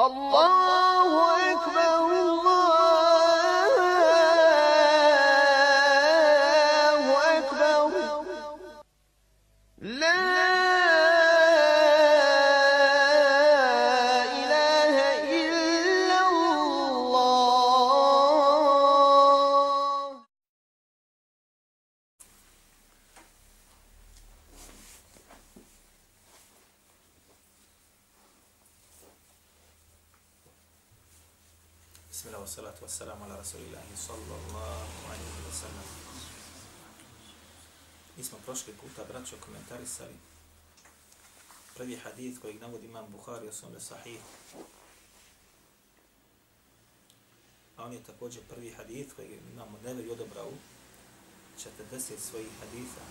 الله wassalamu ala rasulillahi sallallahu alaihi wa sallam. Mi smo prošli puta, braćo, komentarisali prvi hadith kojeg navodi imam Bukhari u svome sahih. A on je također prvi hadith kojeg imamo neveri odobrao 40 svojih haditha.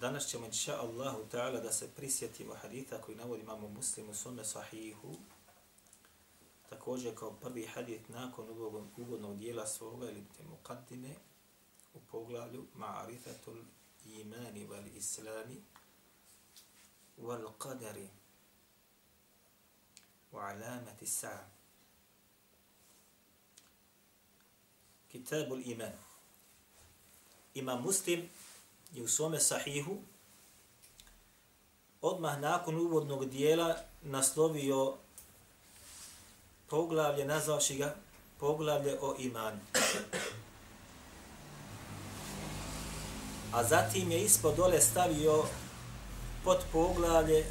Danas ćemo, inša Allahu ta'ala, da se prisjetimo haditha koji navodi imamo muslim u svome sahihu, također kao prvi hadith nakon ovog uvodnog dijela svoga ili te muqaddime u poglavlju ma'arifatul imani wal islami wal qadari wa alamati sa'a. Kitabul iman. Imam Muslim je u svome sahihu odmah nakon uvodnog dijela naslovio poglavlje, nazvavši ga poglavlje o imanu. A zatim je ispod dole stavio pod poglavlje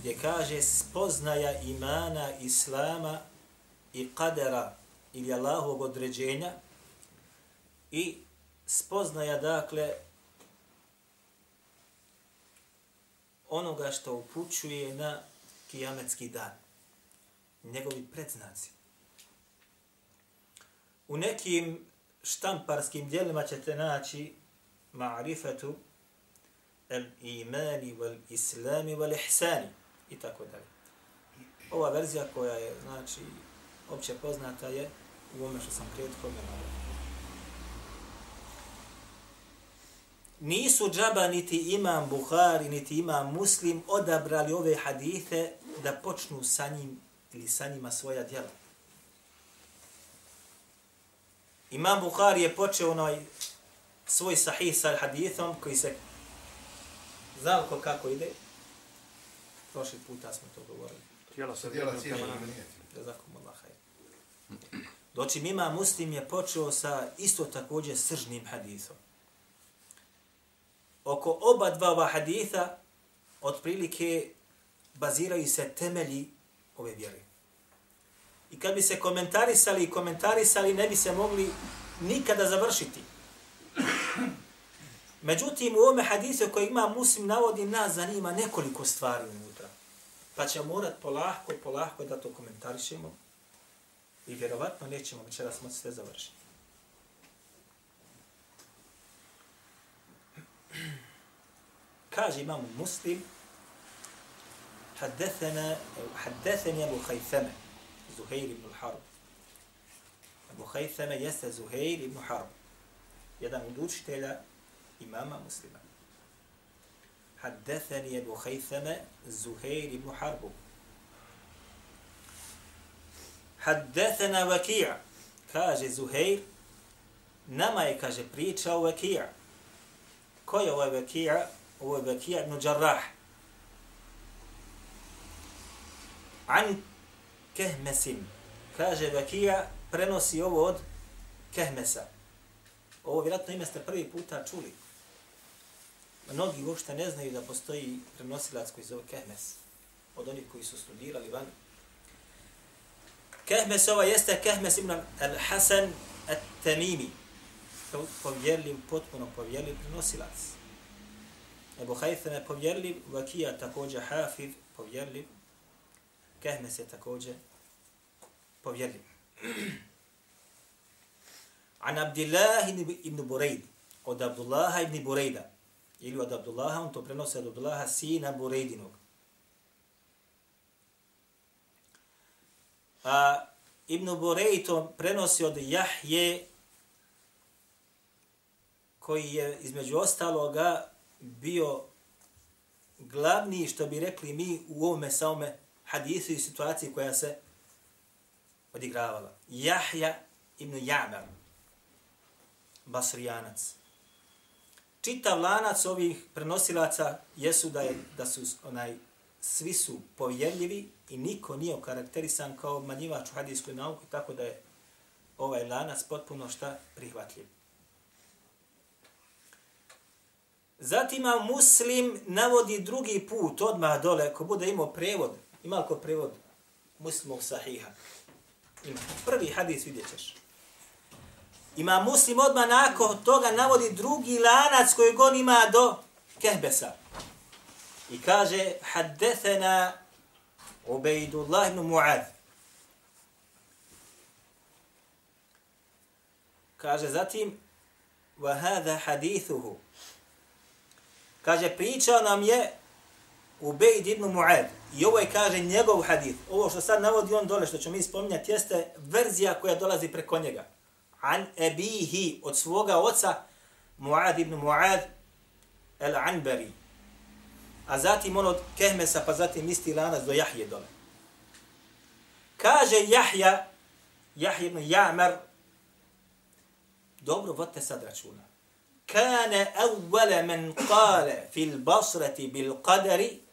gdje kaže spoznaja imana, islama i kadera ili Allahovog određenja i spoznaja dakle onoga što upućuje na kijametski dan njegovi predznaci. U nekim štamparskim dijelima ćete naći ma'rifatu al-imani wal-islami wal-ihsani i tako dalje. Ova verzija koja je, znači, opće poznata je u ome što sam prethodno navio. Nisu džaba niti imam Buhari, niti imam Muslim odabrali ove hadithe da počnu sa njim ili sa njima svoja djela. Imam Bukhari je počeo onaj svoj sahih sa hadithom koji se znao kako ide. Prošli puta smo to govorili. Tijela se Djela cijela imanijeti. Jazakum Allah hajr. Doći mima muslim je počeo sa isto također sržnim hadithom. Oko oba dva ova haditha otprilike baziraju se temelji ove vjere. I kad bi se komentarisali i komentarisali, ne bi se mogli nikada završiti. Međutim, u ovome hadisu koji ima muslim navodi, nas zanima nekoliko stvari unutra. Pa ćemo morat polahko, polahko da to komentarišemo. I vjerovatno nećemo večeras moći sve završiti. Kaže imam muslim, حدثنا حدثني ابو خيثمه زهير بن الحرب ابو خيثمه يس زهير بن حرب jedan od učitelja imama muslima. حدثني ابو خيثمه زهير بن حرب حدثنا وكيع kaže Zuhair nama je kaže pričao Vakija. Ko je ovaj Vakija? Ovo je Vakija ibn Jarrah. An kehmesin. Kaže Vakija, prenosi ovo od kehmesa. Ovo vjerojatno ime ste prvi puta čuli. Mnogi uopšte ne znaju da postoji prenosilac koji zove kehmes. Od onih koji su studirali van. Kehmes ova jeste Kehmes ibn al-Hasan al-Tamimi. Povjerljiv, potpuno povjerljiv prenosilac. Ebu Haytham povjerljiv, Vakija također Hafiz, povjerljiv, Kehmes je također povjerljiv. An Abdillah ibn Bureid, od Abdullaha ibn Burejda, ili od Abdullaha, on to prenosi od Abdullaha, sina Burejdinog. A Ibn Burejd to prenosi od Jahje, koji je između ostaloga bio glavni, što bi rekli mi u ovome samome hadisu i situaciji koja se odigravala. Jahja ibn Ja'mar, Basrijanac. Čitav lanac ovih prenosilaca jesu da, je, da su onaj svi su povjerljivi i niko nije okarakterisan kao manjivač u hadijskoj nauku, tako da je ovaj lanac potpuno šta prihvatljiv. Zatim muslim navodi drugi put odmah dole, ko bude imao prevod, ima li ko prevod muslimov sahiha? Ima. Prvi hadis vidjet ćeš. Ima muslim odmah nakon toga navodi drugi lanac koji on ima do Kehbesa. I kaže, haddethena Ubejdullah ibn Mu'ad. Kaže zatim, wa hadha hadithuhu. Kaže, pričao nam je Ubejd ibn Mu'ad. I ovo je, kaže, njegov hadith. Ovo što sad navodi on dole, što ćemo mi spominjati, jeste verzija koja dolazi preko njega. An ebihi, od svoga oca, Mu'ad ibn Mu'ad, el-Anbari. A zatim on od Kehmesa, pa zatim isti lanac do Jahje dole. Kaže Jahja, Jahje ibn Jamer, dobro, vodite sad računa. Kane evvele man qala fil basrati bil qadari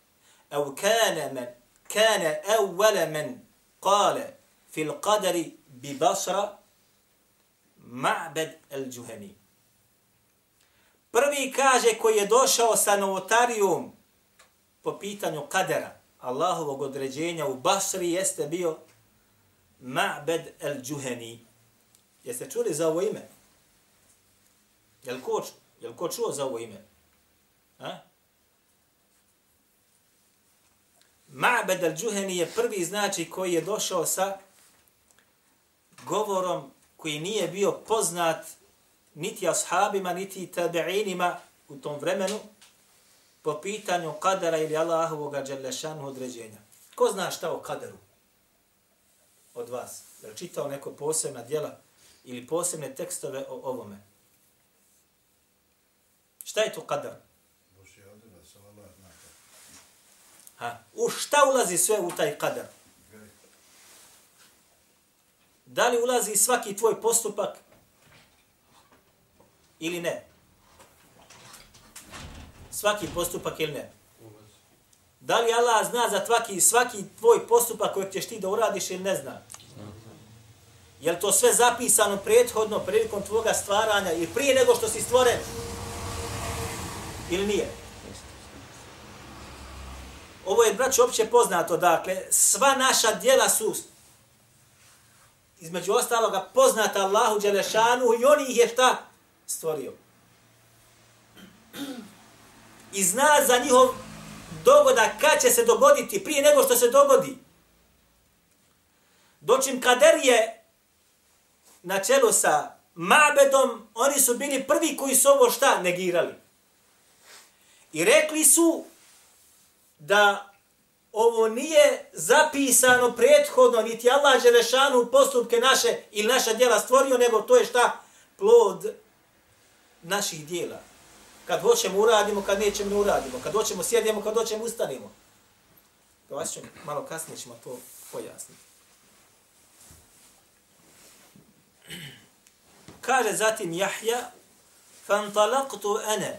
أو كان من كان أول من قال في القدر ببصرة معبد الجهني Prvi kaže koji je došao sa novotarijom po pitanju kadera, Allahovog određenja u Basri jeste bio Ma'bed el-Džuheni. Jeste čuli za ovo ime? Jel ko, jel ko čuo za ovo ime? Ha? Ma'bed al-đuheni je prvi znači koji je došao sa govorom koji nije bio poznat niti ashabima, niti tabi'inima u tom vremenu po pitanju kadara ili Allahovog dželešanu određenja. Ko zna šta o kadaru od vas? Je li čitao neko posebna djela ili posebne tekstove o ovome? Šta je to kadar? Ha. U šta ulazi sve u taj kadar? Da li ulazi svaki tvoj postupak ili ne? Svaki postupak ili ne? Da li Allah zna za svaki, svaki tvoj postupak kojeg ćeš ti da uradiš ili ne zna? Je li to sve zapisano prethodno prilikom tvoga stvaranja ili prije nego što si stvoren? Ili nije? Ovo je, braći, opće poznato, dakle, sva naša dijela su između ostaloga poznata Allahu Đelešanu i oni ih je šta stvorio. I zna za njihov dogoda kad će se dogoditi prije nego što se dogodi. Dočim kader je na čelu sa Mabedom, oni su bili prvi koji su ovo šta negirali. I rekli su da ovo nije zapisano prethodno, niti Allah Želešanu u postupke naše ili naša djela stvorio, nego to je šta? Plod naših djela. Kad hoćemo uradimo, kad nećemo ne uradimo. Kad hoćemo sjedimo, kad hoćemo ustanimo. To vas ćemo, malo kasnije ćemo to pojasniti. Kaže zatim Jahja, فانطلقت أنا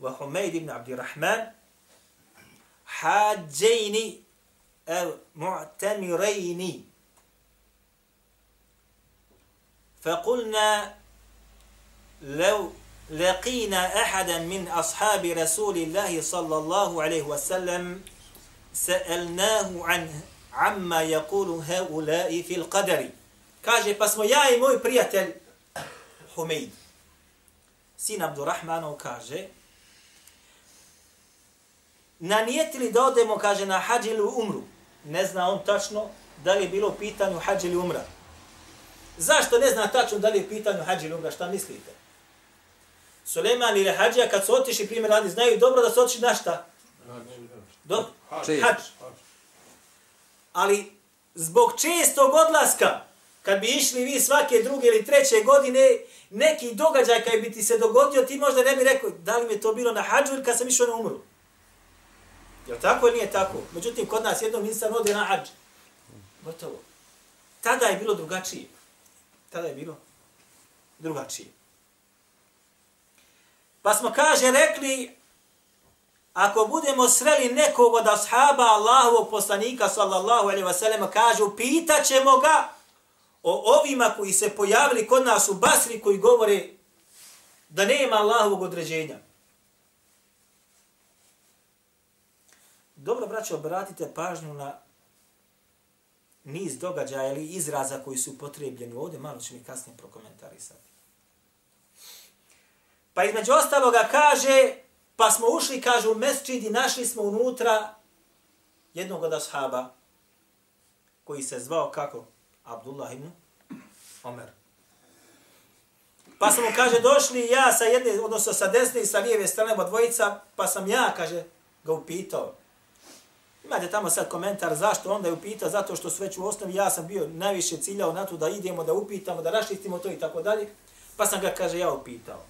وحميد بن عبد الرحمن حاجين أو معتمرين. فقلنا لو لقينا أحدا من أصحاب رسول الله صلى الله عليه وسلم سألناه عن عما يقول هؤلاء في القدر. pa smo ja i moj prijatelj Humeid sin Abdurrahmanov kaže nanijetili da odemo, kaže, na hađ ili umru. Ne zna on tačno da li je bilo u pitanju hađ ili umra. Zašto ne zna tačno da li je u pitanju hađ ili umra? Šta mislite? Suleman ili hađija kad su otišli primjer radi, znaju dobro da su otišli na šta? Do? Hađ. Ali zbog čestog odlaska, kad bi išli vi svake druge ili treće godine, neki događaj kad bi ti se dogodio, ti možda ne bi rekao da li mi je to bilo na hađu ili kad sam išao na umru. Jel tako ili nije tako? Međutim, kod nas jednom insan ode na hađ. Gotovo. Tada je bilo drugačije. Tada je bilo drugačije. Pa smo, kaže, rekli, ako budemo sreli nekog od ashaba Allahovog poslanika, sallallahu alaihi wasallam, kažu, pitaćemo ga o ovima koji se pojavili kod nas u Basri, koji govore da nema Allahovog određenja. Dobro, braće, obratite pažnju na niz događaja ili izraza koji su potrebljeni ovdje, malo ću mi kasnije prokomentarisati. Pa između ostaloga kaže, pa smo ušli, kaže, u mesčid i našli smo unutra jednog od ashaba, koji se zvao kako? Abdullah ibn Omer. Pa smo, kaže, došli ja sa jedne, odnosno sa desne i sa lijeve strane od dvojica, pa sam ja, kaže, ga upitao. Imate tamo sad komentar zašto onda je upitao, zato što su već u osnovi ja sam bio najviše ciljao na to da idemo, da upitamo, da raštitimo to i tako dalje. Pa sam ga, kaže, ja upitao.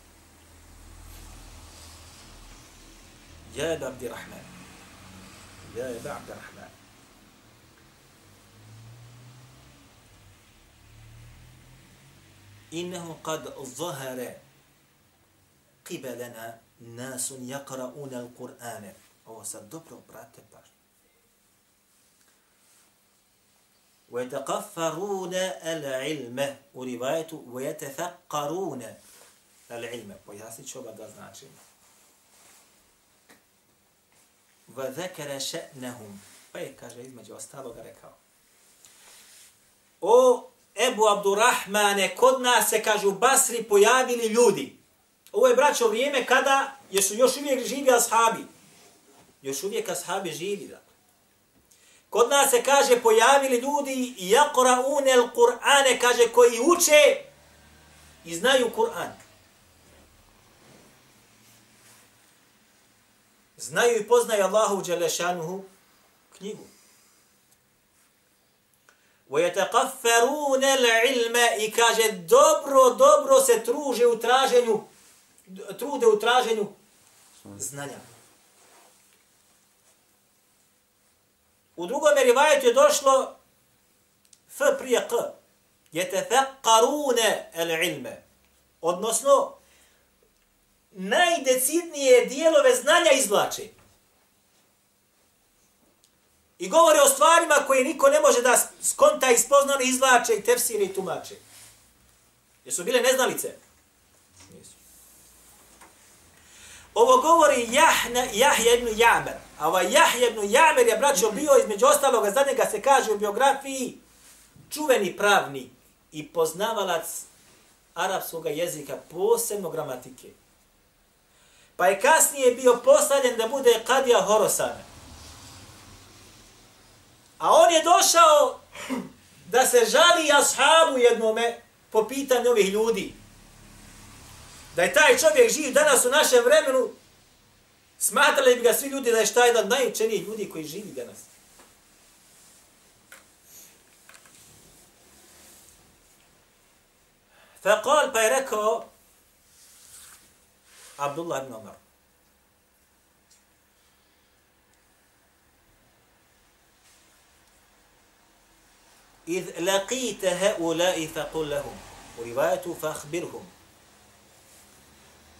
Ja je Abdi Rahman. Ja je Abdi Rahman. إنه قد ظهر قبلنا ناس يقرؤون القرآن ovo sad dobro brate pažnju. ويتقفرون العلم u rivajetu ويتفقرون العلم pojasnit ću oba dva značenja. وذكر شأنهم pa je kaže između ostaloga rekao o Ebu Abdurrahmane, kod nas se, kažu, Basri pojavili ljudi. Ovo je, braćo, vrijeme kada jesu još uvijek živi ashabi. Još uvijek ashabi živi, da. Kod nas se, kaže, pojavili ljudi i jakora unel Kur'ane, kaže, koji uče i znaju Kur'an. Znaju i poznaju Allahu Đelešanuhu knjigu. ويتقفرون العلم i kaže dobro dobro se truže u traženju trude u traženju znanja. U drugom rivajetu je došlo f prije k. Yatafakkaruna al-ilma. Odnosno najdecidnije dijelove znanja izvlače. I govore o stvarima koje niko ne može da skonta i spozna, izvlače i tefsiri i tumače. Jesu bile neznalice? Nisu. Ovo govori Jahna, Jahja ibn Jamer. A ovaj Jahja ibn Jamer je, braćo, bio između ostaloga, za njega se kaže u biografiji, čuveni pravnik i poznavalac arapskog jezika, posebno gramatike. Pa je kasnije bio postavljen da bude kadija Horosana. A on je došao da se žali ashabu jednome po pitanju ovih ljudi. Da je taj čovjek živ danas u našem vremenu, smatrali bi ga svi ljudi da je šta jedan najučeniji ljudi koji živi danas. Faqal pa je rekao Abdullah ibn Umar. إذ لقيت هؤلاء فقل لهم ورواية فأخبرهم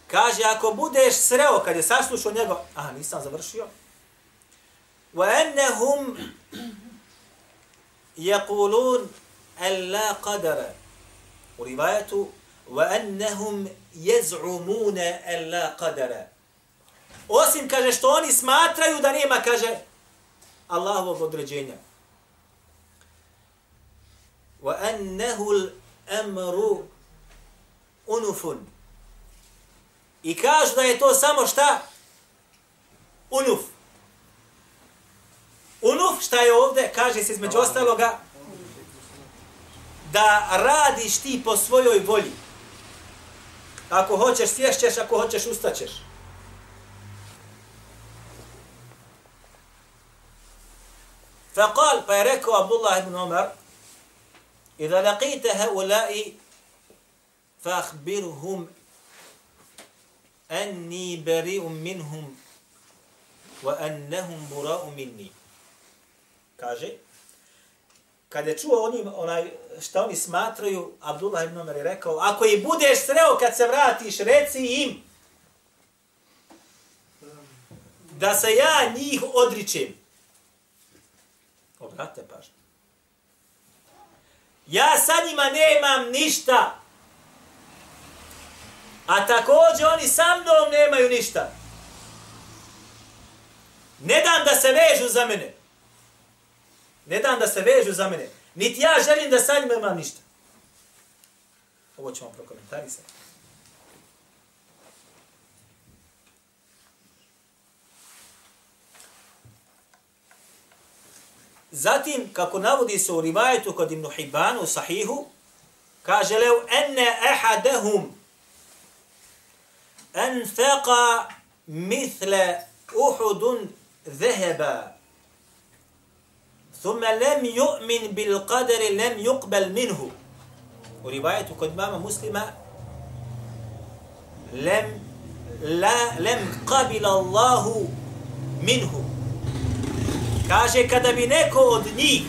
Kaže, ako budeš sreo, kad je saslušao njega, aha, nisam završio, وَأَنَّهُمْ يَقُولُونَ أَلَّا قَدَرَ U rivajetu, وَأَنَّهُمْ يَزْعُمُونَ أَلَّا قَدَرَ Osim, kaže, što oni smatraju da nema, kaže, Allahovog određenja. وأنه الأمر أنف I kažu da je to samo šta? Unuf. Unuf, šta je ovdje? Kaže se između ostaloga da radiš ti po svojoj volji. Ako hoćeš, sješćeš, ako hoćeš, ustaćeš. Faqal, pa je rekao Abdullah ibn Umar, إذا لقيت هؤلاء فأخبرهم enni beri um minhum wa ennehum bura um minni. Kaže, kad je čuo oni, onaj, šta oni smatraju, Abdullah ibn Umar je rekao, ako i budeš sreo kad se vratiš, reci im da se ja njih odričem. Obratite pažnju. Ja sa njima nemam. Ništa. A također oni sa mnom nemaju ništa. Ne dam da se vežu za mene. Ne dam da se vežu za mene. Niti ja želim da sa njima imam ništa. Ovo ćemo prokomentarisati. Zatim, kako navodi se u rivajetu kod Ibn Hibanu u sahihu, kaže lev enne ehadehum anfaqa mithle uhudun zeheba ثم لم يؤمن بالقدر لم يقبل منه ورواية قد ماما مسلمة لم لا لم قبل الله منه Kaže, kada bi neko od njih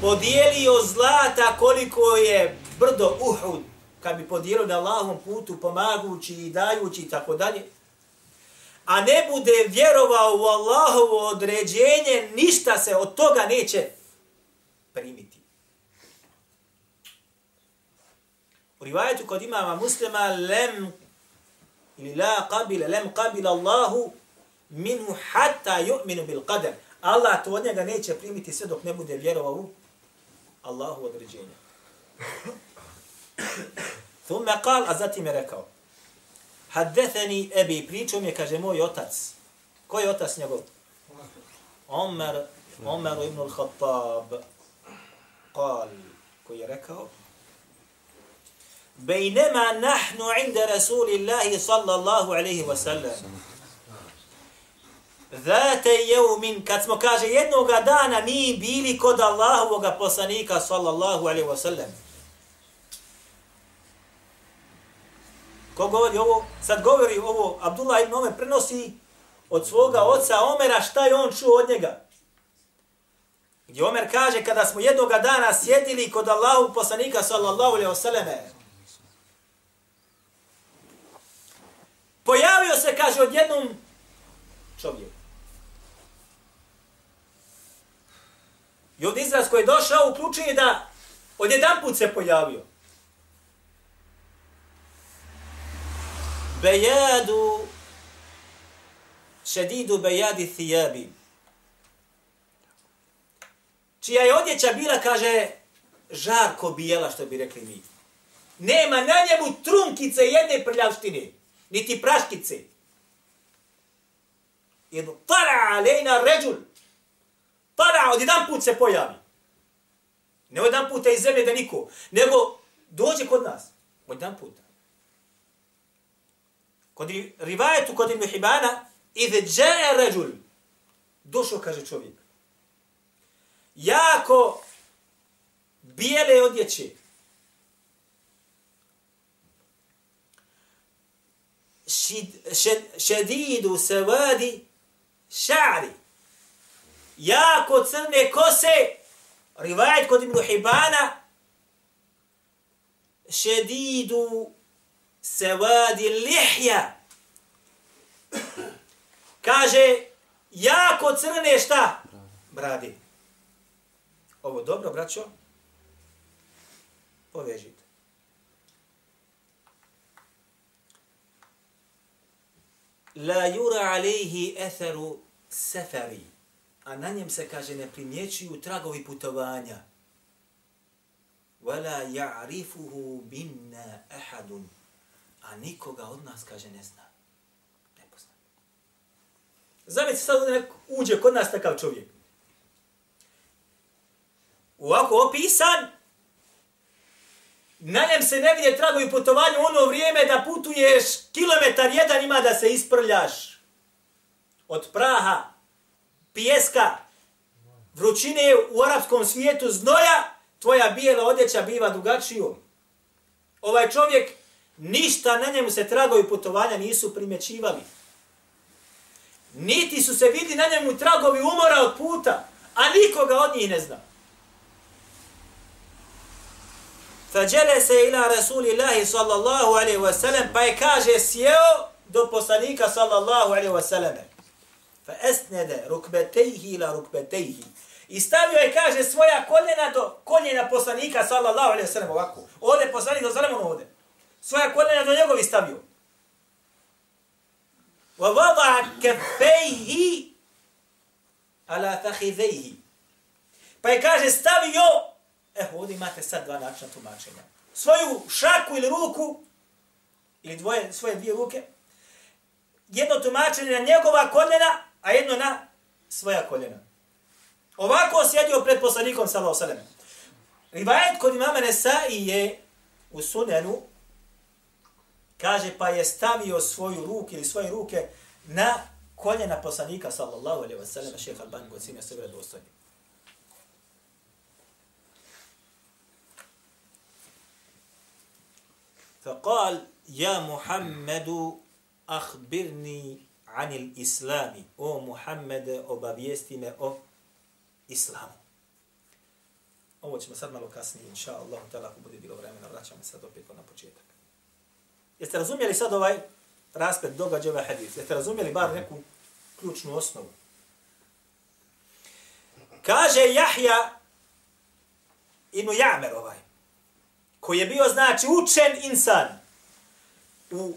podijelio zlata koliko je brdo Uhud, kad bi podijelio na Allahom putu, pomagući i dajući i tako dalje, a ne bude vjerovao u Allahovo određenje, ništa se od toga neće primiti. U rivajetu kod imama muslima, lem ili la qabila, lem qabila Allahu minhu hatta yu'minu bil qadar. Allah to od njega neće primiti sve dok ne bude vjerovao u Allahu određenje. Thumme kal, a zatim je rekao, Haddetheni ebi, pričao mi je, kaže, moj otac. Ko je otac njegov? Omer, Omer ibn al-Khattab. Kal, koji je rekao, Bejnema nahnu inda Rasulillahi sallallahu alaihi wa sallam. Zate jeumin, kad smo, kaže, jednoga dana mi bili kod Allahovog poslanika, sallallahu alaihi wa sallam. Ko govori ovo? Sad govori ovo, Abdullah ibn Omer prenosi od svoga oca Omera šta je on čuo od njega. Gdje Omer kaže, kada smo jednoga dana sjedili kod Allahu poslanika, sallallahu alaihi wa pojavio se, kaže, odjednom čovjek. I ovdje izraz koji je došao uključuje da odjedan put se pojavio. Bejadu šedidu bejadi thijabi. Čija je odjeća bila, kaže, žarko bijela, što bi rekli mi. Nema na njemu trunkice jedne prljavštine, niti praškice. Jedno, tara alejna ređul, Pada, od jedan put se pojavi. Ne od jedan puta iz zemlje da niko, nego dođe kod nas. Od jedan puta. Kod rivajetu kod Ibn Hibana, idh džaje ređul. Došao, kaže čovjek. Jako bijele odjeće. Šid, šed, šedidu se vadi šari jako crne kose, rivajet kod Ibn Hibana, šedidu sevadi lihja. Kaže, jako crne šta? Brade. Ovo dobro, braćo? Povežite. La yura alejhi etheru seferi. a na njem se, kaže, ne primjećuju tragovi putovanja. Wala ja'rifuhu binna ahadun. A nikoga od nas, kaže, ne zna. Ne pozna. Zamislite sad da uđe kod nas takav čovjek. Ovako opisan, na njem se ne vidje tragovi putovanja ono vrijeme da putuješ kilometar jedan ima da se isprljaš od praha pijeska, vrućine u arapskom svijetu znoja, tvoja bijela odjeća biva drugačijom. Ovaj čovjek, ništa na njemu se tragovi putovanja nisu primjećivali. Niti su se vidi na njemu tragovi umora od puta, a nikoga od njih ne zna. Fađele se ila Rasulillahi sallallahu alaihi wasallam, pa je kaže sjeo do poslanika sallallahu alaihi wasallam. Fa esnede rukbetejhi ila rukbetejhi. I stavio je, kaže, svoja koljena do koljena poslanika, sallallahu alaihi wa sallam, ovako. Ode poslanik, do sallam, on ode. Svoja koljena do njegovi stavio. Wa vada kefejhi ala fahidejhi. Pa je, kaže, stavio, e, ovdje imate sad dva načina tumačenja. Svoju šaku ili ruku, ili dvoje, svoje dvije ruke, jedno tumačenje na njegova koljena, a jedno na svoja koljena. Ovako sjedio pred poslanikom sallallahu alejhi ve sellem. Rivajet kod imama Nesai je u sunenu kaže pa je stavio svoju ruku ili svoje ruke na koljena poslanika sallallahu alejhi ve sellem, šejh Albani go sine sebe dostojni. فقال يا محمد أخبرني عن الإسلام أو محمد obavijesti me o islamu. Ovo ćemo sad malo kasnije, inša Allah, tada ako bude bilo vremena, vraćamo sad opet na početak. Jeste razumjeli sad ovaj raspet događaja ovaj hadis? Jeste razumjeli bar neku ključnu osnovu? Kaže Jahja ibn Jamer ovaj, koji je bio, znači, učen insan u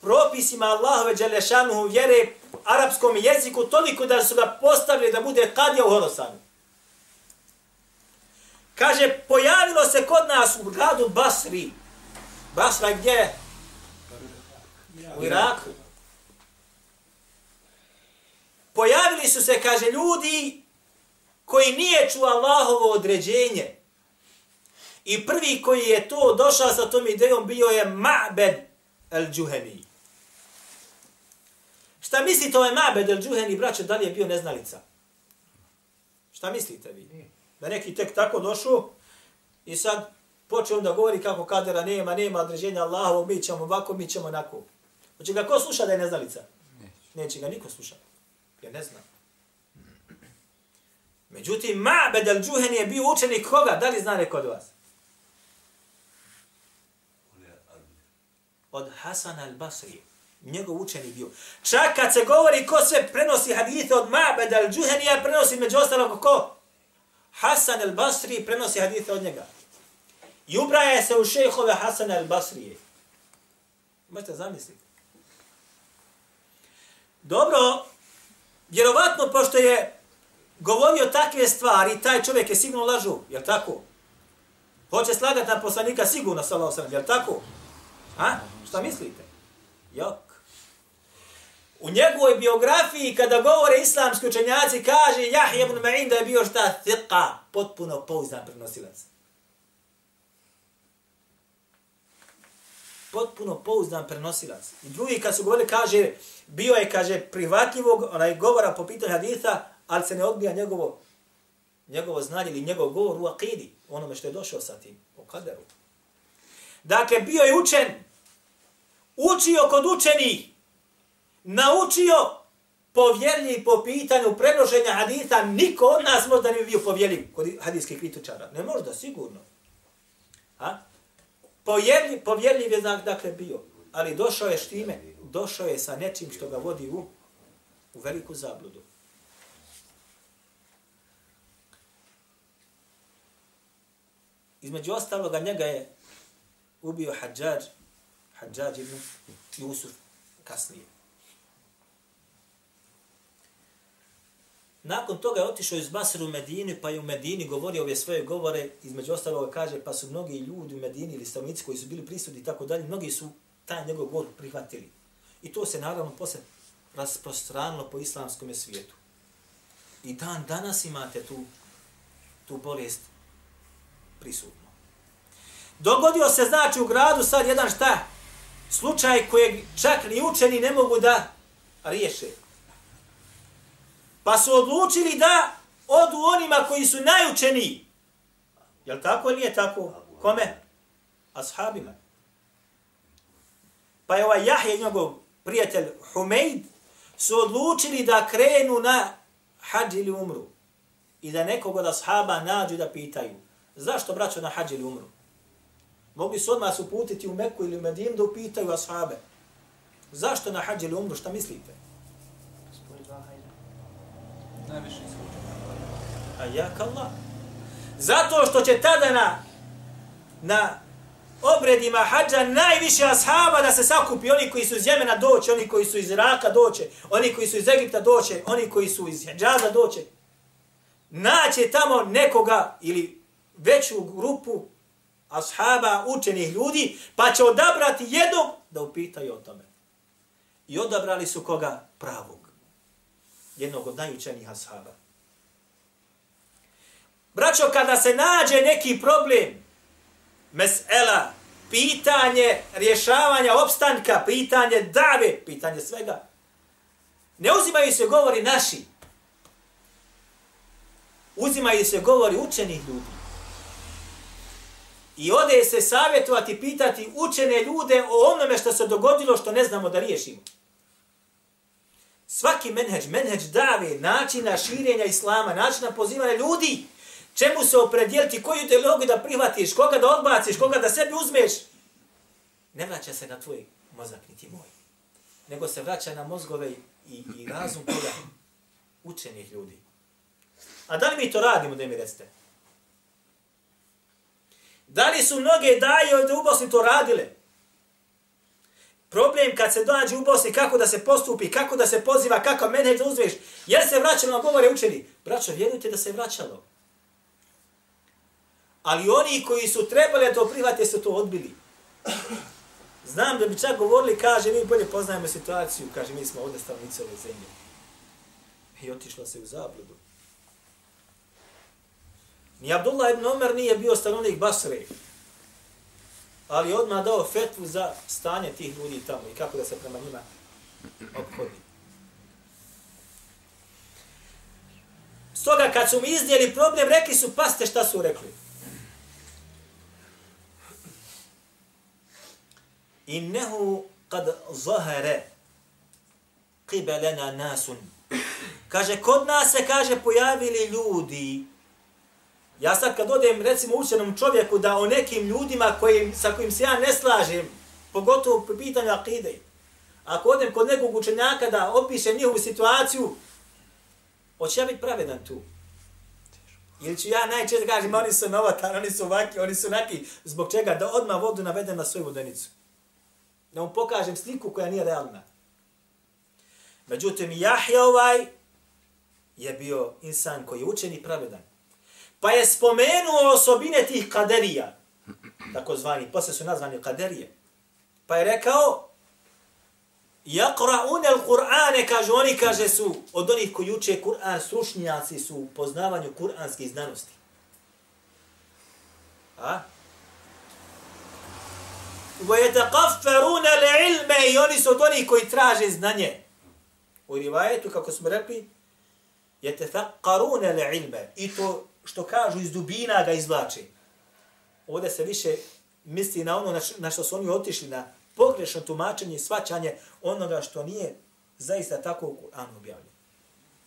propisima Allahove Đalešanuhu vjere arapskom jeziku toliko da su ga postavili da bude kadija u Horosanu. Kaže, pojavilo se kod nas u gradu Basri. Basra gdje? U Iraku. Pojavili su se, kaže, ljudi koji nije čuo Allahovo određenje. I prvi koji je to došao sa tom idejom bio je Ma'bed al-Juhani. Šta mislite ovaj Ma'bed al-Juhani, braće, da li je bio neznalica? Šta mislite vi? Da neki tek tako došao i sad počeo da govori kako kadera nema, nema određenja Allahovog, mi ćemo ovako, mi ćemo onako. Hoće ga ko sluša da je neznalica? Neće, Neće ga niko sluša. Ja ne znam. Međutim, Ma'bed al-Juhani je bio učenik koga? Da li zna neko od vas? Od Hasan al-Basri. Njegov učenik bio. Čak kad se govori ko sve prenosi hadite od Ma'bed al-Juhani, prenosi među ostalog ko? Hasan al-Basri prenosi hadite od njega. I ubraja se u šehove Hasan al-Basrije. Možete zamisliti. Dobro, vjerovatno, pošto je govorio takve stvari, taj čovjek je sigurno lažu, je tako? Hoće slagati na poslanika sigurno, sallahu sallam, je tako? A? Šta mislite? Jok. U njegovoj biografiji, kada govore islamski učenjaci, kaže Jahja ibn Ma'in da je bio šta? Thiqa, potpuno pouzdan prenosilac. Potpuno pouzdan prenosilac. I drugi kad su govorili, kaže, bio je, kaže, prihvatljivog, onaj govora po pitanju haditha, ali se ne odbija njegovo, njegovo znanje ili njegov govor u akidi, onome što je došao sa tim, o kaderu. Dakle, bio je učen, učio kod učenih, naučio povjerljiv po pitanju prenošenja haditha, niko od nas možda ne bi bio povjerljiv kod hadijskih kritičara. Ne možda, sigurno. Ha? Povjerljiv, povjerljiv je dakle bio, ali došao je štime, došao je sa nečim što ga vodi u, u veliku zabludu. Između ostaloga njega je ubio Hadžađ, Hadžađ ibn Jusuf kasnije. Nakon toga je otišao iz Basra u Medini, pa je u Medini govorio ove svoje govore, između ostaloga kaže, pa su mnogi ljudi u Medini ili stavnici koji su bili prisutni i tako dalje, mnogi su taj njegov govor prihvatili. I to se naravno posle rasprostranilo po islamskom svijetu. I dan danas imate tu, tu bolest prisutno. Dogodio se znači u gradu sad jedan šta? Slučaj kojeg čak ni učeni ne mogu da riješe. Pa su odlučili da odu onima koji su najučeniji. Jel tako ili nije tako? Kome? Ashabima. Pa je ovaj Jahje, njegov prijatelj Humeid, su odlučili da krenu na hađ ili umru i da nekog od ashaba nađu da pitaju zašto braćo na hađ ili umru? Mogli su odmah uputiti u Meku ili u Medinu da upitaju ashabe. Zašto na hađ ili umru? Šta mislite? Najviše iskuđa. A jak Allah. Zato što će tada na, na obredima hađa najviše ashaba da se sakupi oni koji su iz Jemena doće, oni koji su iz Iraka doće, oni koji su iz Egipta doće, oni koji su iz Hidžaza doće. Naće tamo nekoga ili veću grupu ashaba, učenih ljudi, pa će odabrati jednog da upitaju o tome. I odabrali su koga? Pravog. Jednog od najučenijih ashaba. Braćo, kada se nađe neki problem, mesela, pitanje rješavanja opstanka, pitanje dave, pitanje svega, ne uzimaju se govori naši. Uzimaju se govori učenih ljudi. I ode se savjetovati, pitati učene ljude o onome što se dogodilo što ne znamo da riješimo. Svaki menheđ, menheđ dave, načina širenja islama, načina pozivanja ljudi, čemu se opredijeliti, koju ideologiju da prihvatiš, koga da odbaciš, koga da sebi uzmeš, ne vraća se na tvoj mozak, niti moj. Nego se vraća na mozgove i, i razum koga učenih ljudi. A da li mi to radimo, da mi recite? Da li su mnoge daje ovdje u Bosni to radile? Problem kad se dođe u Bosni, kako da se postupi, kako da se poziva, kako menheđ da uzmeš, jer se vraćalo govore učeni. Braćo, vjerujte da se vraćalo. Ali oni koji su trebali da to prihvate, su to odbili. Znam da bi čak govorili, kaže, mi bolje poznajemo situaciju, kaže, mi smo ovdje stavnici ove zemlje. I otišla se u zabludu. Ni Abdullah ibn Omer nije bio stanovnik Basre, ali odmah dao fetvu za stanje tih ljudi tamo i kako da se prema njima obhodi. Stoga kad su mi izdjeli problem, rekli su, paste šta su rekli. Innehu kad zahare qibelena nasun. Kaže, kod nas se, kaže, pojavili ljudi Ja sad kad odem recimo učenom čovjeku da o nekim ljudima kojim, sa kojim se ja ne slažem, pogotovo po pitanju akide, ako odem kod nekog učenjaka da opišem njihovu situaciju, hoće ja biti pravedan tu? Ili ću ja najčešće kažem, oni su novatar, oni su ovaki, oni su naki, zbog čega da odmah vodu navedem na svoju vodenicu. Da mu pokažem sliku koja nije realna. Međutim, Jahja ovaj je bio insan koji je učen i pravedan. Pa je spomenuo osobine tih kaderija, tako zvani, posle su nazvani kaderije. Pa je rekao, Jakra'une al-Qur'ane, kaže, oni, kaže, su od onih koji uče Kur'an, stručnjaci su u poznavanju kur'anskih znanosti. A? وَيَتَقَفَّرُونَ لِعِلْمَ I oni su od onih koji traže znanje. U rivajetu, kako smo rekli, يَتَفَقَّرُونَ لِعِلْمَ I to što kažu iz dubina ga izvlači. Ovdje se više misli na ono na što su oni otišli, na pogrešno tumačenje i svaćanje onoga što nije zaista tako u Kur'anu objavljeno.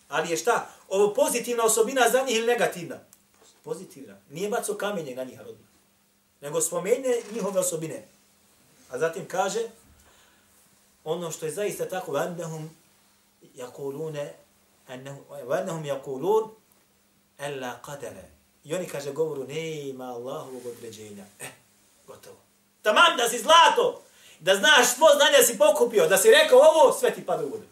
Ali je šta? Ovo pozitivna osobina za njih ili negativna? Pozitivna. Nije baco kamenje na njih rodno. Nego spomene njihove osobine. A zatim kaže ono što je zaista tako vannahum yakulune vannahum yakulun Ella qadara. I oni kaže govoru, nema Allahovog određenja. Eh, gotovo. Tamam da si zlato, da znaš svo znanja si pokupio, da si rekao ovo, sve ti pada u vodu.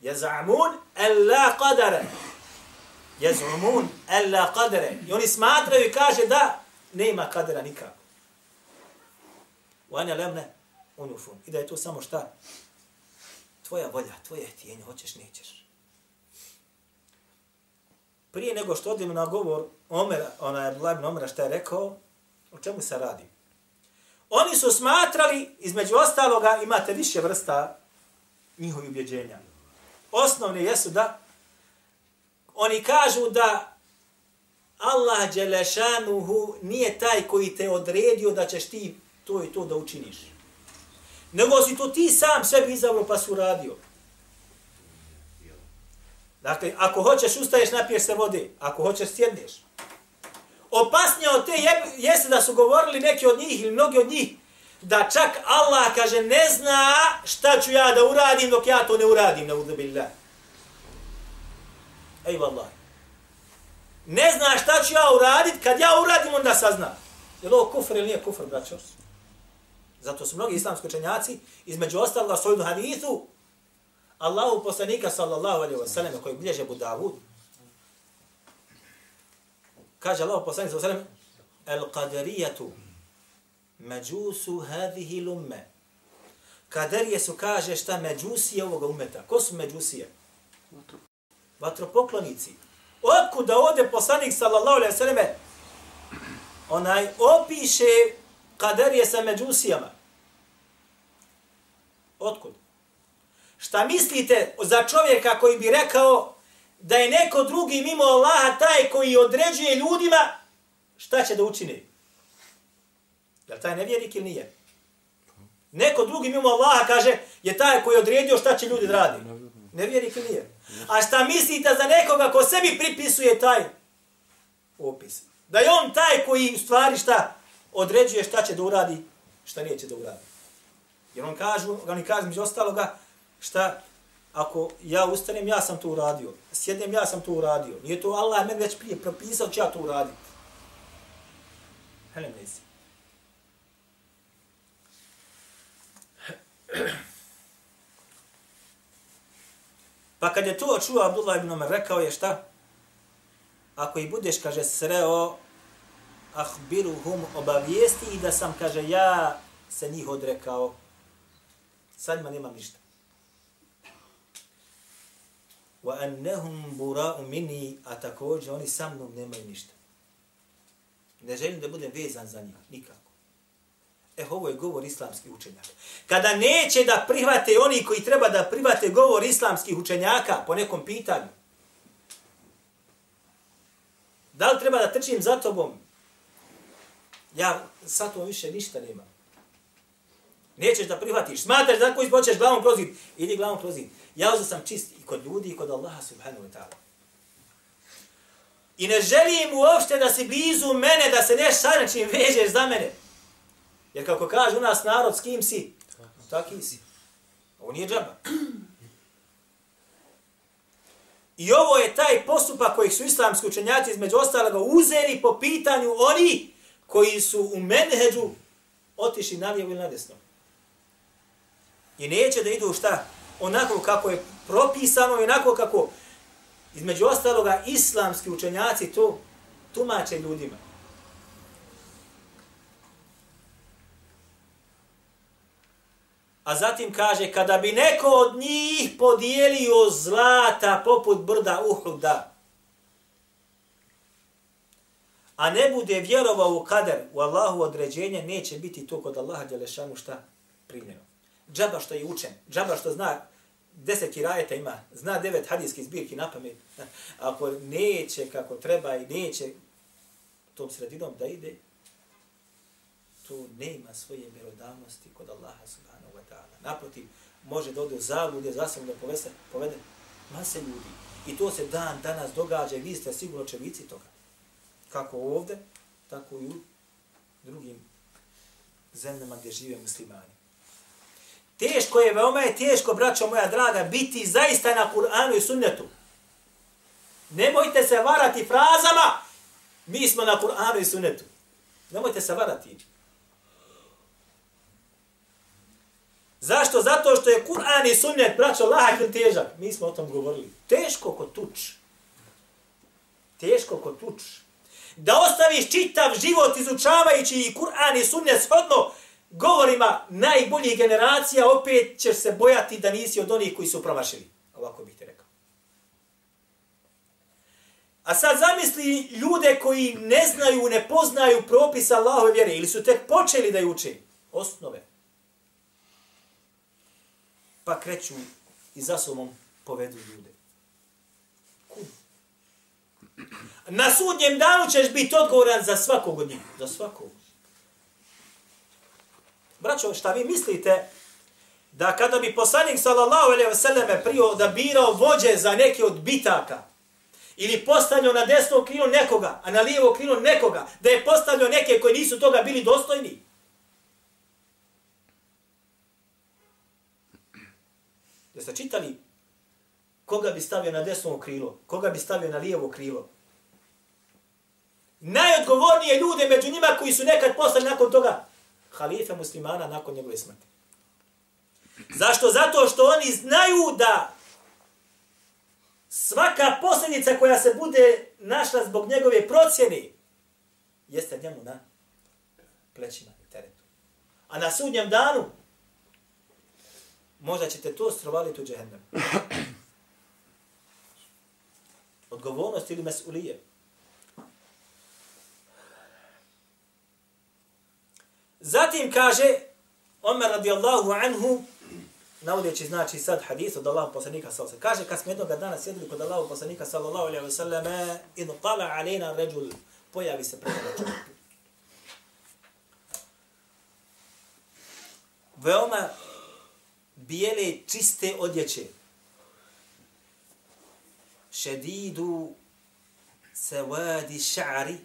Jezamun ella qadara. Jezamun ella qadara. I oni smatraju i kaže da nema kadera nikako. Vanja lemne unufun. I da je to samo šta? Tvoja volja, tvoje htjenje, hoćeš, nećeš prije nego što odimo na govor Omer, ona je Abdullah ibn Omera šta je rekao, o čemu se radi? Oni su smatrali, između ostaloga, imate više vrsta njihovi ubjeđenja. Osnovne jesu da oni kažu da Allah Đelešanuhu nije taj koji te odredio da ćeš ti to i to da učiniš. Nego si to ti sam sebi izavro pa su radio. Dakle, ako hoćeš ustaješ, napiješ se vode. Ako hoćeš, sjedneš. Opasnije od te je, jeste da su govorili neki od njih ili mnogi od njih, da čak Allah kaže ne zna šta ću ja da uradim dok ja to ne uradim, na uzubillah. Ej, vallahi. Ne zna šta ću ja uradit, kad ja uradim, onda sazna. Je li ovo kufr ili nije kufr, braćo? Zato su mnogi islamski učenjaci, između ostaloga svoju hadithu, Allahu poslanika sallallahu alaihi wasallam koji bilježe Budavud, kaže Allahu poslanik sallallahu alaihi wasallam: el qadarijatu međusu hadihi lumme. Kaderije su kaže šta međusije ovoga umeta. Ko su međusije? Vatropoklonici. Otkuda da ode poslanik sallallahu alaihi wasallam onaj opiše kaderije sa međusijama. Otkud? Šta mislite za čovjeka koji bi rekao da je neko drugi mimo Allaha taj koji određuje ljudima šta će da učini? Je li taj nevjernik ili nije? Neko drugi mimo Allaha kaže je taj koji odredio šta će ljudi da radi. Nevjernik ili nije? A šta mislite za nekoga ko sebi pripisuje taj opis? Da je on taj koji u stvari šta određuje šta će da uradi, šta neće da uradi. Jer on kažu, oni kažu među ostaloga, šta, ako ja ustanem, ja sam to uradio. Sjednem, ja sam to uradio. Nije to Allah meni već prije propisao, će ja to uraditi. Hele, nezi. Pa kad je to čuo Abdullah ibn Omer, rekao je šta? Ako i budeš, kaže, sreo, ahbiruhum obavijesti i da sam, kaže, ja se njih odrekao. Sad ma nema ništa. Wa annahum bura'u minni, a također oni sa mnom nemaju ništa. Ne želim da budem vezan za njih, nikako. E, ovo je govor islamskih učenjaka. Kada neće da prihvate oni koji treba da prihvate govor islamskih učenjaka po nekom pitanju, da li treba da trčim za tobom? Ja sa to više ništa nemam. Nećeš da prihvatiš. Smatraš da ako izbočeš glavom kroz zid. Idi glavom kroz zid. Ja uzao sam čist i kod ljudi i kod Allaha subhanahu wa ta'ala. I ne želim uopšte da si blizu mene, da se neš sa nečim vežeš za mene. Jer kako kaže u nas narod, s kim si? Taki si. Ovo nije džaba. I ovo je taj postupak kojih su islamski učenjaci između ostaloga uzeli po pitanju oni koji su u menheđu otišli na lijevo ili na desno. I neće da idu šta? Onako kako je propisano i onako kako između ostaloga islamski učenjaci to tumače ljudima. A zatim kaže, kada bi neko od njih podijelio zlata poput brda Uhuda, a ne bude vjerovao u kader, u Allahu određenje, neće biti to kod Allaha Đelešanu šta primljeno. Džaba što je učen, džaba što zna deset kirajeta ima, zna devet hadijskih zbirki na pamet, ako neće kako treba i neće tom sredinom da ide, to nema svoje mjerodavnosti kod Allaha subhanahu wa ta'ala. Naprotiv, može da ode u zabude, zasam da povese, povede mase ljudi. I to se dan danas događa i vi ste sigurno čevici toga. Kako ovde, tako i u drugim zemljama gdje žive muslimani. Teško je, veoma je teško, braćo moja draga, biti zaista na Kur'anu i sunnetu. Nemojte se varati frazama, mi smo na Kur'anu i sunnetu. Nemojte se varati. Zašto? Zato što je Kur'an i sunnet, braćo, lahak ili težak. Mi smo o tom govorili. Teško ko tuč. Teško ko tuč. Da ostaviš čitav život izučavajući i Kur'an i sunnet shodno, govorima najboljih generacija, opet ćeš se bojati da nisi od onih koji su promašili. Ovako bih ti rekao. A sad zamisli ljude koji ne znaju, ne poznaju propisa Allahove vjere ili su tek počeli da ju uče. Osnove. Pa kreću i za sobom povedu ljude. Kud? Na sudnjem danu ćeš biti odgovoran za svakog od njih. Za svakog. Braćo, šta vi mislite da kada bi poslanik sallallahu alejhi ve selleme prio da birao vođe za neke od bitaka ili postavljao na desno krilo nekoga, a na lijevo krilo nekoga, da je postavljao neke koji nisu toga bili dostojni. Jeste čitali koga bi stavio na desno krilo, koga bi stavio na lijevo krilo? Najodgovornije ljude među njima koji su nekad postali nakon toga halife muslimana nakon njegove smrti. Zašto? Zato što oni znaju da svaka posljedica koja se bude našla zbog njegove procjene jeste njemu na plećima i teretu. A na sudnjem danu možda ćete to strovaliti u džehennem. Odgovornost ili mesulije. Zatim kaže Omer radijallahu anhu navodeći znači sad hadis od Allahog poslanika sallallahu alejhi kaže kad smo jednog dana sjedili kod Allahog poslanika sallallahu alejhi ve selleme in tala alejna rajul pojavi se pred nama veoma bijele čiste odjeće. Šedidu sevadi ša'ri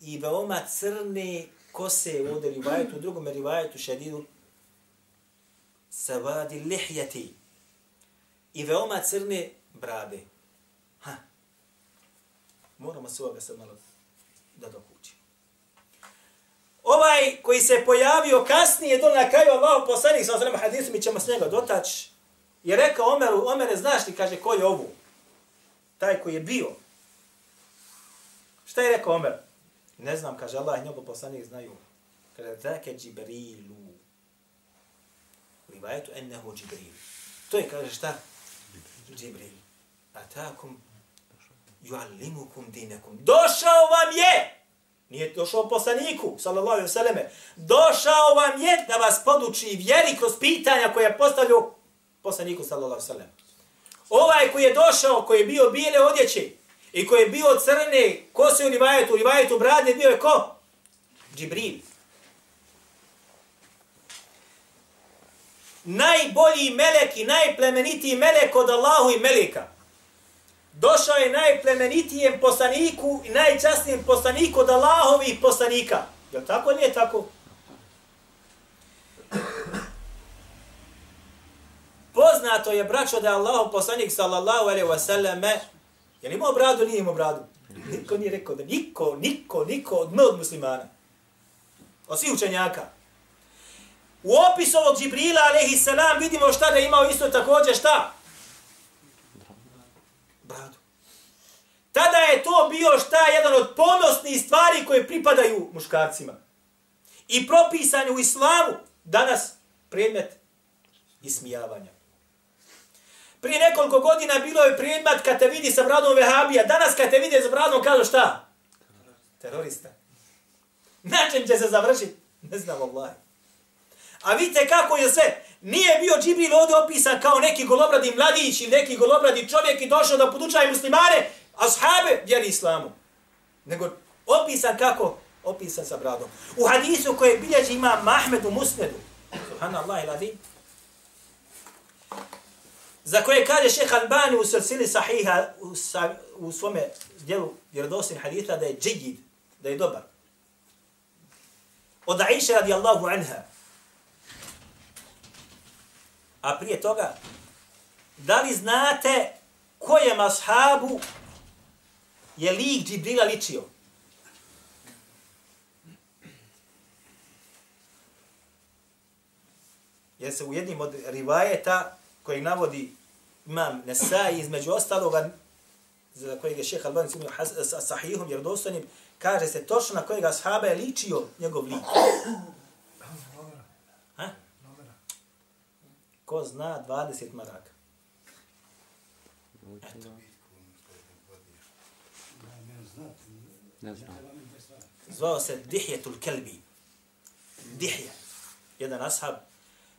i veoma crne kose u ovdje rivajetu, u drugom rivajetu šedidu savadi lihjati i veoma crne brade. Ha. Moramo se ovoga sad malo da dokućimo. Ovaj koji se pojavio kasnije, do na kraju Allah poslanik sa ozrema hadisu, mi ćemo s njega dotaći, je rekao Omeru, Omere, znaš li, kaže, ko je ovu? Taj koji je bio. Šta je rekao Omer? Ne znam, kaže Allah, njegov poslanik znaju. Kaže, zake Džibrilu rivajetu ennehu Džibril. To je, kaže šta? Džibril. Atakum juallimukum dinekum. Došao vam je! Nije došao poslaniku, sallallahu alaihi vseleme. Došao vam je da vas poduči vjeri kroz pitanja koje je postavljao poslaniku, sallallahu alaihi vseleme. Ovaj koji je došao, koji je bio bijele odjeće i koji je bio crne kose u rivajetu, u rivajetu brade, bio je ko? Džibril. najbolji melek i najplemenitiji melek od Allahu i meleka. Došao je najplemenitijem poslaniku i najčasnijem poslaniku od Allahovi poslanika. Je tako ili je tako? Poznato je, braćo, da je Allah poslanik sallallahu alaihi wa sallam je li imao bradu, nije imao bradu. Niko nije rekao da niko, niko, niko od od muslimana. Od svih učenjaka. U opisu ovog Džibrila, alaihi salam, vidimo šta da imao isto također šta? Bradu. Tada je to bio šta jedan od ponosnih stvari koje pripadaju muškarcima. I propisanje u islamu danas predmet ismijavanja. Prije nekoliko godina bilo je prijedmat kad te vidi sa bradom vehabija. Danas kad te vidi sa bradom kažu šta? Terorista. Način će se završiti? Ne znam, Allah. A vidite kako je sve. Nije bio Džibril ovdje opisan kao neki golobradi mladić ili neki golobradi čovjek i došao da podučaje muslimane, ashabe vjeri islamu. Nego opisan kako? Opisan sa bradom. U hadisu koje bilježi ima Mahmed u Musnedu. Subhanallah ilazi. Za koje kaže šeha Albani u srcili sahiha u, sa, u svome dijelu vjerodosin haditha da je džigid, da je dobar. Od Aisha radijallahu anha, A prije toga, da li znate kojem ashabu je lik Džibrila ličio? Jer se u jednim od rivajeta koji navodi imam Nesai između ostaloga za kojeg je šeha Albani simio sahihom jer dostojnim, kaže se točno na kojeg ashaba je ličio njegov lik. Ko zna 20 maraka? Eto. Ne znam. Zvao se Dihjetul Kelbi. Dihje. Jedan ashab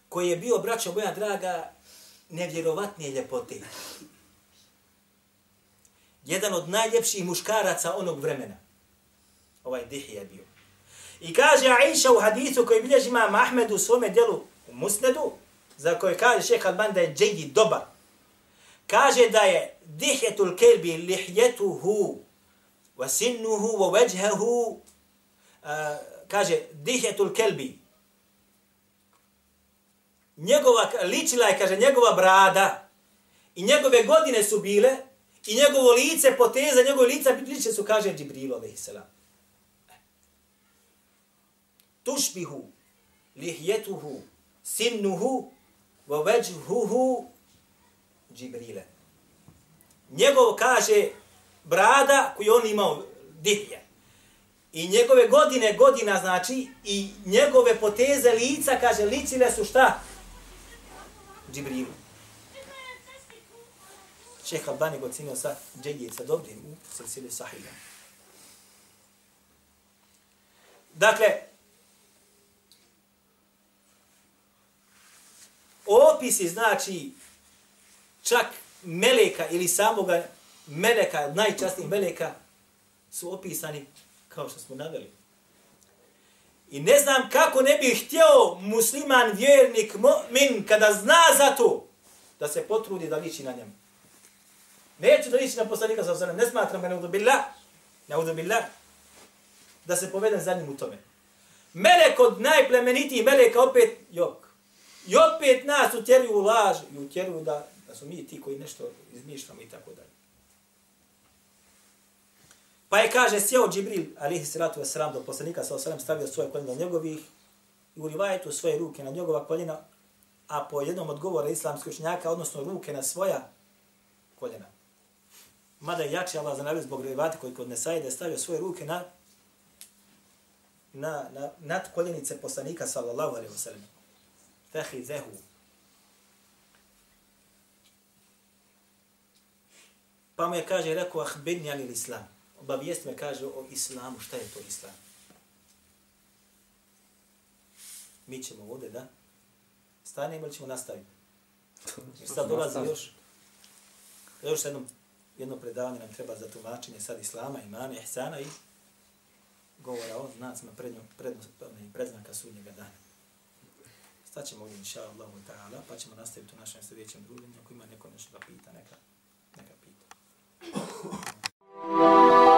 koji je bio, braćo moja draga, nevjerovatnije ljepote. Jedan od najljepših muškaraca onog vremena. Ovaj Dihija bio. I kaže Aisha u hadisu koji bilježi imam Ahmed u svome djelu u Musnedu, za koje kaže šeha Alban da je džegi dobar, kaže da je dihjetul kelbi lihjetuhu wa sinnuhu wa vajhahu uh, kaže dihjetul kelbi njegova ličila je kaže njegova brada i njegove godine su bile i njegovo lice poteza njegove lica lice su kaže Džibril alejselam tušbihu lihjetuhu sinnuhu wa Džibrile. Njegov kaže brada koju on imao dihje. I njegove godine, godina znači, i njegove poteze lica, kaže, licile su šta? Džibrilu. Šeha Albani ga ocenio sa džedije, sa dobrim u silsili sahila. Dakle, opisi znači čak meleka ili samoga meleka, najčastnijih meleka, su opisani kao što smo naveli. I ne znam kako ne bi htio musliman, vjernik, mu'min, kada zna za to, da se potrudi da liči na njemu. Neću da liči na poslanika sa osanem, ne smatram me neudubillah, neudubillah, da se povedem za njim u tome. Melek od najplemenitijih meleka opet jok. I opet nas utjeruju u laž i utjeruju da da su mi ti koji nešto izmišljamo i tako dalje. Pa je kaže, sjeo Džibril, alihi salatu wasalam, do poslanika sa osalam, stavio svoje koljena na njegovih i u rivajetu svoje ruke na njegova koljena, a po jednom odgovora islamskih učenjaka, odnosno ruke na svoja koljena. Mada je jači Allah zanavio zbog rivati koji kod Nesaide je stavio svoje ruke na na, na nad koljenice poslanika sallallahu alaihi wa sallam. Fehi zehu, Pa mu je kaže, rekao, ah, bin jali islam obavijest me kaže o islamu, šta je to islam? Mi ćemo ovdje da stanemo ili ćemo nastaviti? Jer sad dolazi još, još jedno, jedno predavanje nam treba za tumačenje sad islama, imana, ihsana i govora o znacima prednjog, prednog, ono, predznaka sudnjega dana. Sad ćemo ovdje, inša Allah, ta'ala, pa ćemo nastaviti u našem sljedećem druženju. Ako ima neko nešto da pita, neka, neka pita. Thank you.